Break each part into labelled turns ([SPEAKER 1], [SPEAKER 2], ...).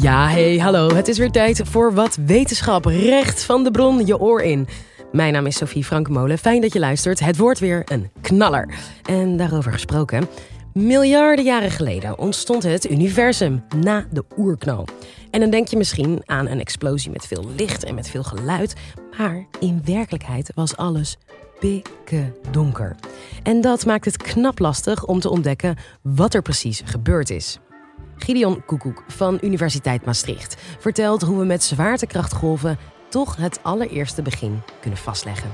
[SPEAKER 1] Ja, hey, hallo. Het is weer tijd voor wat wetenschap. Recht van de bron je oor in. Mijn naam is Sophie Frankmolen. Fijn dat je luistert. Het wordt weer een knaller. En daarover gesproken. Miljarden jaren geleden ontstond het universum na de oerknal. En dan denk je misschien aan een explosie met veel licht en met veel geluid. Maar in werkelijkheid was alles pikken donker. En dat maakt het knap lastig om te ontdekken wat er precies gebeurd is. Gideon Koekoek van Universiteit Maastricht vertelt hoe we met zwaartekrachtgolven toch het allereerste begin kunnen vastleggen.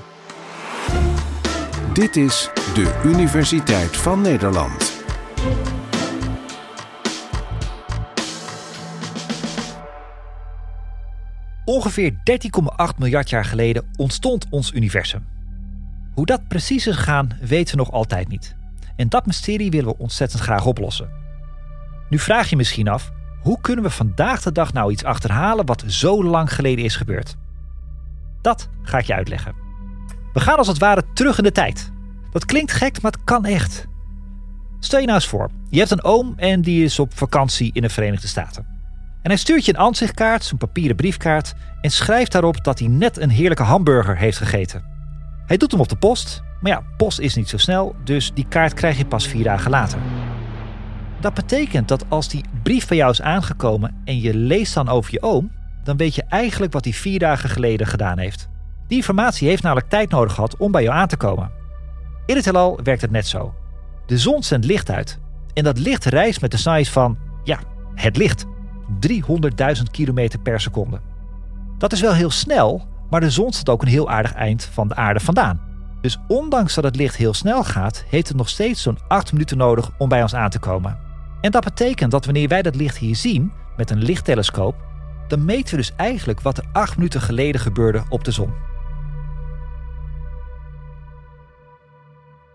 [SPEAKER 2] Dit is de Universiteit van Nederland.
[SPEAKER 3] Ongeveer 13,8 miljard jaar geleden ontstond ons universum. Hoe dat precies is gegaan, weten we nog altijd niet. En dat mysterie willen we ontzettend graag oplossen. Nu vraag je misschien af, hoe kunnen we vandaag de dag nou iets achterhalen wat zo lang geleden is gebeurd? Dat ga ik je uitleggen. We gaan als het ware terug in de tijd. Dat klinkt gek, maar het kan echt. Stel je nou eens voor, je hebt een oom en die is op vakantie in de Verenigde Staten. En hij stuurt je een ansichtkaart, zo'n papieren briefkaart, en schrijft daarop dat hij net een heerlijke hamburger heeft gegeten. Hij doet hem op de post, maar ja, post is niet zo snel, dus die kaart krijg je pas vier dagen later. Dat betekent dat als die brief bij jou is aangekomen en je leest dan over je oom, dan weet je eigenlijk wat hij vier dagen geleden gedaan heeft. Die informatie heeft namelijk tijd nodig gehad om bij jou aan te komen. In het heelal werkt het net zo. De zon zendt licht uit. En dat licht reist met de snelheid van, ja, het licht. 300.000 km per seconde. Dat is wel heel snel, maar de zon staat ook een heel aardig eind van de aarde vandaan. Dus ondanks dat het licht heel snel gaat, heeft het nog steeds zo'n 8 minuten nodig om bij ons aan te komen. En dat betekent dat wanneer wij dat licht hier zien met een lichttelescoop, dan meten we dus eigenlijk wat er 8 minuten geleden gebeurde op de zon.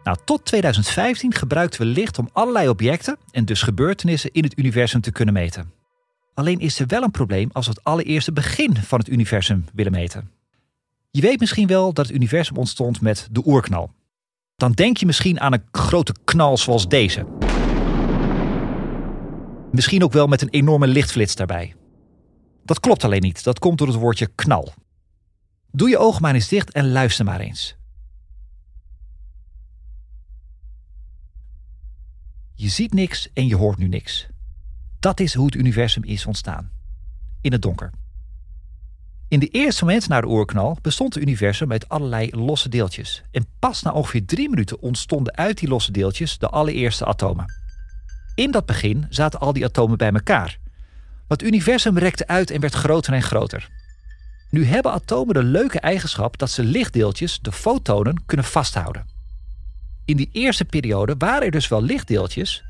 [SPEAKER 3] Nou, tot 2015 gebruikten we licht om allerlei objecten en dus gebeurtenissen in het universum te kunnen meten. Alleen is er wel een probleem als we het allereerste begin van het universum willen meten. Je weet misschien wel dat het universum ontstond met de oerknal. Dan denk je misschien aan een grote knal zoals deze. Misschien ook wel met een enorme lichtflits daarbij. Dat klopt alleen niet, dat komt door het woordje knal. Doe je ogen maar eens dicht en luister maar eens. Je ziet niks en je hoort nu niks. Dat is hoe het universum is ontstaan. In het donker. In de eerste momenten na de oerknal bestond het universum uit allerlei losse deeltjes. En pas na ongeveer drie minuten ontstonden uit die losse deeltjes de allereerste atomen. In dat begin zaten al die atomen bij elkaar. Het universum rekte uit en werd groter en groter. Nu hebben atomen de leuke eigenschap dat ze lichtdeeltjes, de fotonen, kunnen vasthouden. In die eerste periode waren er dus wel lichtdeeltjes,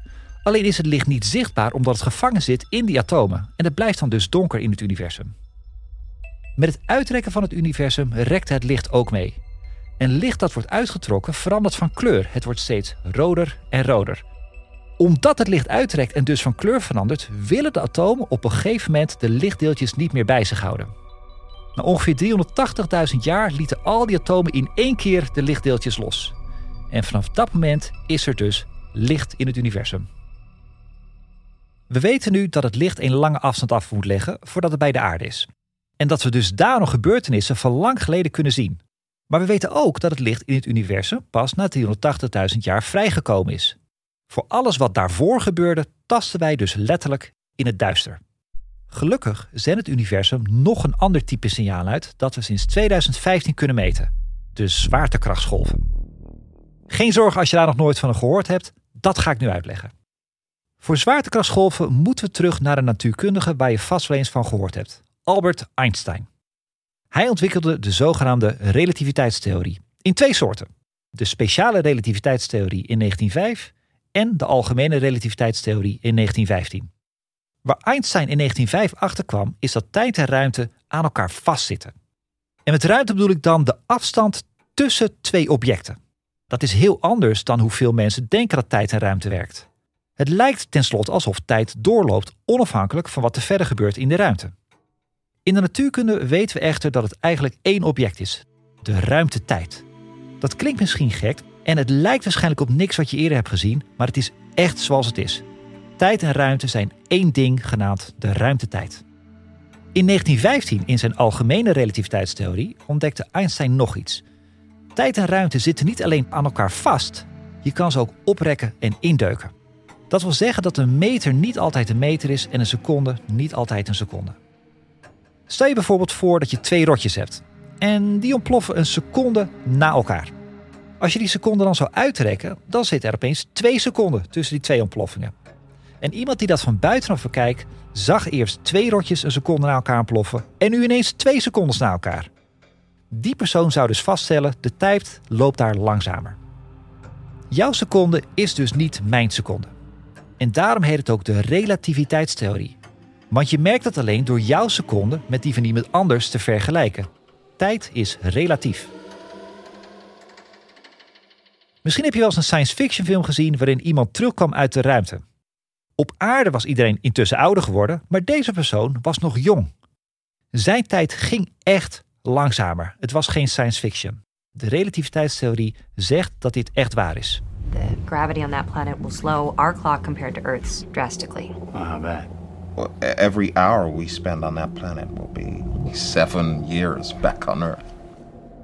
[SPEAKER 3] alleen is het licht niet zichtbaar omdat het gevangen zit in die atomen en het blijft dan dus donker in het universum. Met het uitrekken van het universum rekt het licht ook mee. En licht dat wordt uitgetrokken verandert van kleur. Het wordt steeds roder en roder. Omdat het licht uittrekt en dus van kleur verandert, willen de atomen op een gegeven moment de lichtdeeltjes niet meer bij zich houden. Na ongeveer 380.000 jaar lieten al die atomen in één keer de lichtdeeltjes los. En vanaf dat moment is er dus licht in het universum. We weten nu dat het licht een lange afstand af moet leggen voordat het bij de aarde is. En dat we dus daar nog gebeurtenissen van lang geleden kunnen zien. Maar we weten ook dat het licht in het universum pas na 380.000 jaar vrijgekomen is. Voor alles wat daarvoor gebeurde, tasten wij dus letterlijk in het duister. Gelukkig zendt het universum nog een ander type signaal uit dat we sinds 2015 kunnen meten: de zwaartekrachtsgolven. Geen zorg als je daar nog nooit van gehoord hebt, dat ga ik nu uitleggen. Voor zwaartekrachtsgolven moeten we terug naar de natuurkundige waar je vast wel eens van gehoord hebt, Albert Einstein. Hij ontwikkelde de zogenaamde relativiteitstheorie in twee soorten: de speciale relativiteitstheorie in 1905 en de algemene relativiteitstheorie in 1915. Waar Einstein in 1905 achterkwam, is dat tijd en ruimte aan elkaar vastzitten. En met ruimte bedoel ik dan de afstand tussen twee objecten. Dat is heel anders dan hoeveel mensen denken dat tijd en ruimte werkt. Het lijkt tenslotte alsof tijd doorloopt, onafhankelijk van wat er verder gebeurt in de ruimte. In de natuurkunde weten we echter dat het eigenlijk één object is: de ruimtetijd. Dat klinkt misschien gek en het lijkt waarschijnlijk op niks wat je eerder hebt gezien, maar het is echt zoals het is. Tijd en ruimte zijn één ding genaamd de ruimtetijd. In 1915, in zijn algemene relativiteitstheorie, ontdekte Einstein nog iets. Tijd en ruimte zitten niet alleen aan elkaar vast, je kan ze ook oprekken en indeuken. Dat wil zeggen dat een meter niet altijd een meter is en een seconde niet altijd een seconde. Stel je bijvoorbeeld voor dat je twee rotjes hebt en die ontploffen een seconde na elkaar. Als je die seconde dan zou uitrekken, dan zit er opeens twee seconden tussen die twee ontploffingen. En iemand die dat van buitenaf bekijkt, zag eerst twee rotjes een seconde na elkaar ontploffen en nu ineens twee secondes na elkaar. Die persoon zou dus vaststellen, de tijd loopt daar langzamer. Jouw seconde is dus niet mijn seconde. En daarom heet het ook de relativiteitstheorie. Want je merkt dat alleen door jouw seconde met die van iemand anders te vergelijken. Tijd is relatief. Misschien heb je wel eens een science fiction film gezien waarin iemand terugkwam uit de ruimte. Op aarde was iedereen intussen ouder geworden, maar deze persoon was nog jong. Zijn tijd ging echt langzamer. Het was geen science fiction. De relativiteitstheorie zegt dat dit echt waar is.
[SPEAKER 4] The gravity on that planet will slow our clock compared to Earth's drastically.
[SPEAKER 5] Oh, bet.
[SPEAKER 6] Well, e- every hour we spend on that planet will be seven years back on Earth.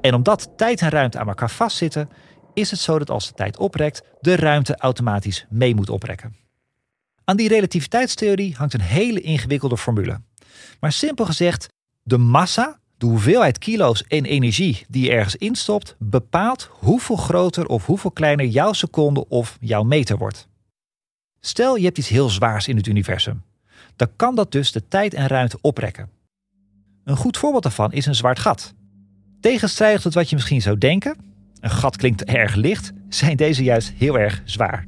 [SPEAKER 3] En omdat tijd en ruimte aan elkaar vastzitten, is het zo dat als de tijd oprekt, de ruimte automatisch mee moet oprekken. Aan die relativiteitstheorie hangt een hele ingewikkelde formule. Maar simpel gezegd, de massa, de hoeveelheid kilo's en energie die je ergens instopt, bepaalt hoeveel groter of hoeveel kleiner jouw seconde of jouw meter wordt. Stel je hebt iets heel zwaars in het universum. Dan kan dat dus de tijd en ruimte oprekken. Een goed voorbeeld daarvan is een zwart gat. Tegenstrijdig tot wat je misschien zou denken, een gat klinkt erg licht, zijn deze juist heel erg zwaar.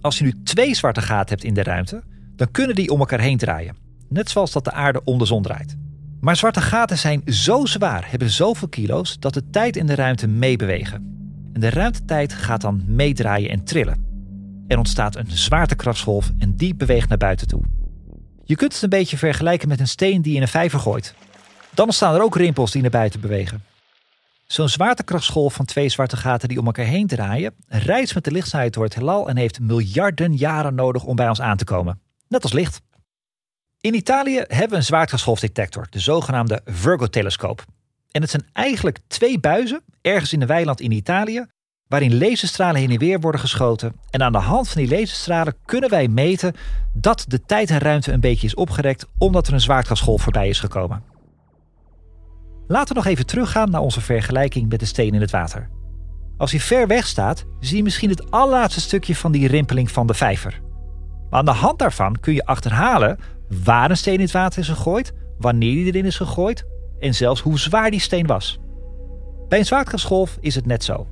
[SPEAKER 3] Als je nu twee zwarte gaten hebt in de ruimte, dan kunnen die om elkaar heen draaien. Net zoals dat de aarde om de zon draait. Maar zwarte gaten zijn zo zwaar, hebben zoveel kilo's, dat de tijd en de ruimte meebewegen. En de ruimtetijd gaat dan meedraaien en trillen. Er ontstaat een zwaartekrachtsgolf en die beweegt naar buiten toe. Je kunt het een beetje vergelijken met een steen die je in een vijver gooit. Dan ontstaan er ook rimpels die naar buiten bewegen. Zo'n zwaartekrachtsgolf van twee zwarte gaten die om elkaar heen draaien, reist met de lichtsnelheid door het heelal en heeft miljarden jaren nodig om bij ons aan te komen. Net als licht. In Italië hebben we een zwaartekrachtsgolfdetector, de zogenaamde Virgo-telescoop. En het zijn eigenlijk twee buizen, ergens in een weiland in Italië, waarin laserstralen heen en weer worden geschoten. En aan de hand van die laserstralen kunnen wij meten dat de tijd en ruimte een beetje is opgerekt omdat er een zwaartekrachtsgolf voorbij is gekomen. Laten we nog even teruggaan naar onze vergelijking met de steen in het water. Als hij ver weg staat, zie je misschien het allerlaatste stukje van die rimpeling van de vijver. Maar aan de hand daarvan kun je achterhalen waar een steen in het water is gegooid, wanneer die erin is gegooid en zelfs hoe zwaar die steen was. Bij een zwaartekrachtsgolf is het net zo.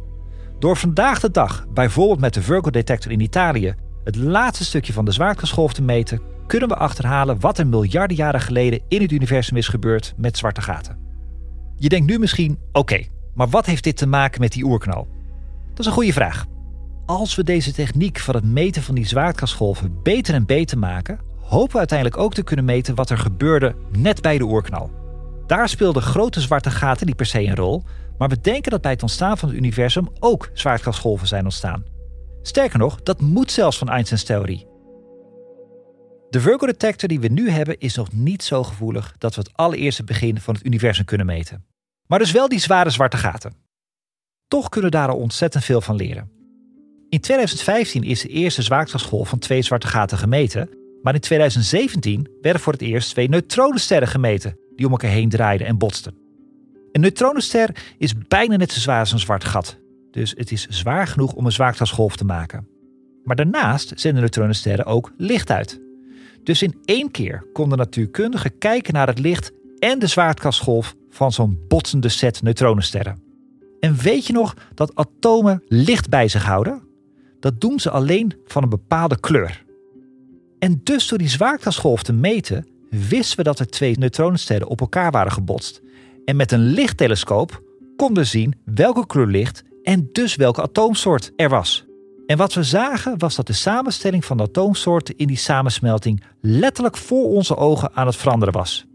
[SPEAKER 3] Door vandaag de dag, bijvoorbeeld met de Virgo-detector in Italië, het laatste stukje van de zwaartekrachtsgolf te meten, kunnen we achterhalen wat er miljarden jaren geleden in het universum is gebeurd met zwarte gaten. Je denkt nu misschien, oké, maar wat heeft dit te maken met die oerknal? Dat is een goede vraag. Als we deze techniek van het meten van die zwaartekrachtsgolven beter en beter maken, hopen we uiteindelijk ook te kunnen meten wat er gebeurde net bij de oerknal. Daar speelden grote zwarte gaten niet per se een rol, maar we denken dat bij het ontstaan van het universum ook zwaartekrachtsgolven zijn ontstaan. Sterker nog, dat moet zelfs van Einsteins theorie. De Virgo-detector die we nu hebben is nog niet zo gevoelig dat we het allereerste begin van het universum kunnen meten. Maar dus wel die zware zwarte gaten. Toch kunnen we daar al ontzettend veel van leren. In 2015 is de eerste zwaartekrachtsgolf van twee zwarte gaten gemeten, maar in 2017 werden voor het eerst twee neutronensterren gemeten die om elkaar heen draaiden en botsten. Een neutronenster is bijna net zo zwaar als een zwart gat, dus het is zwaar genoeg om een zwaartekrachtsgolf te maken. Maar daarnaast zenden neutronensterren ook licht uit. Dus in één keer konden natuurkundigen kijken naar het licht en de zwaartekrachtsgolf van zo'n botsende set neutronensterren. En weet je nog dat atomen licht bij zich houden? Dat doen ze alleen van een bepaalde kleur. En dus door die zwaartekrachtsgolf te meten, wisten we dat er twee neutronensterren op elkaar waren gebotst. En met een lichttelescoop konden we zien welke kleur licht en dus welke atoomsoort er was. En wat we zagen was dat de samenstelling van de atoomsoorten in die samensmelting letterlijk voor onze ogen aan het veranderen was.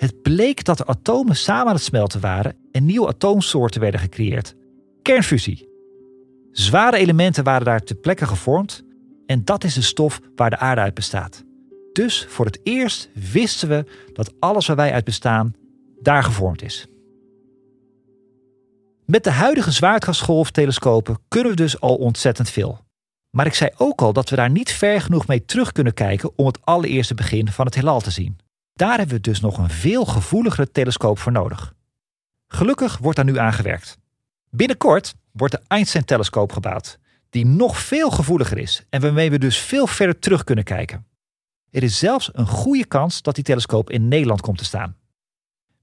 [SPEAKER 3] Het bleek dat de atomen samen aan het smelten waren en nieuwe atoomsoorten werden gecreëerd. Kernfusie. Zware elementen waren daar ter plekke gevormd en dat is de stof waar de aarde uit bestaat. Dus voor het eerst wisten we dat alles waar wij uit bestaan daar gevormd is. Met de huidige zwaartekrachtsgolftelescopen kunnen we dus al ontzettend veel. Maar ik zei ook al dat we daar niet ver genoeg mee terug kunnen kijken om het allereerste begin van het heelal te zien. Daar hebben we dus nog een veel gevoeligere telescoop voor nodig. Gelukkig wordt daar nu aan gewerkt. Binnenkort wordt de Einstein-telescoop gebouwd, die nog veel gevoeliger is en waarmee we dus veel verder terug kunnen kijken. Er is zelfs een goede kans dat die telescoop in Nederland komt te staan.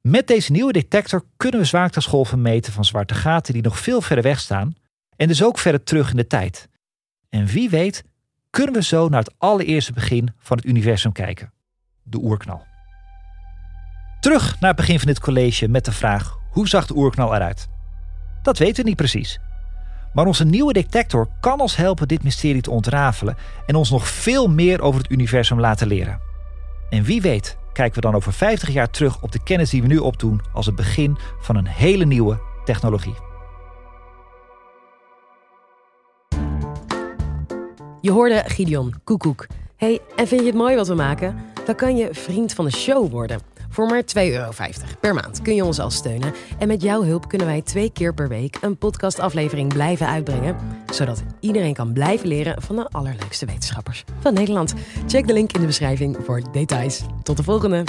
[SPEAKER 3] Met deze nieuwe detector kunnen we zwaartekrachtsgolven meten van zwarte gaten die nog veel verder weg staan en dus ook verder terug in de tijd. En wie weet kunnen we zo naar het allereerste begin van het universum kijken, de oerknal. Terug naar het begin van dit college met de vraag: hoe zag de oerknal eruit? Dat weten we niet precies. Maar onze nieuwe detector kan ons helpen dit mysterie te ontrafelen en ons nog veel meer over het universum laten leren. En wie weet kijken we dan over 50 jaar terug op de kennis die we nu opdoen als het begin van een hele nieuwe technologie.
[SPEAKER 1] Je hoorde Gideon Koekoek. Hey, en vind je het mooi wat we maken? Dan kan je vriend van de show worden. Voor maar 2,50 euro per maand kun je ons al steunen. En met jouw hulp kunnen wij twee keer per week een podcastaflevering blijven uitbrengen. Zodat iedereen kan blijven leren van de allerleukste wetenschappers van Nederland. Check de link in de beschrijving voor details. Tot de volgende!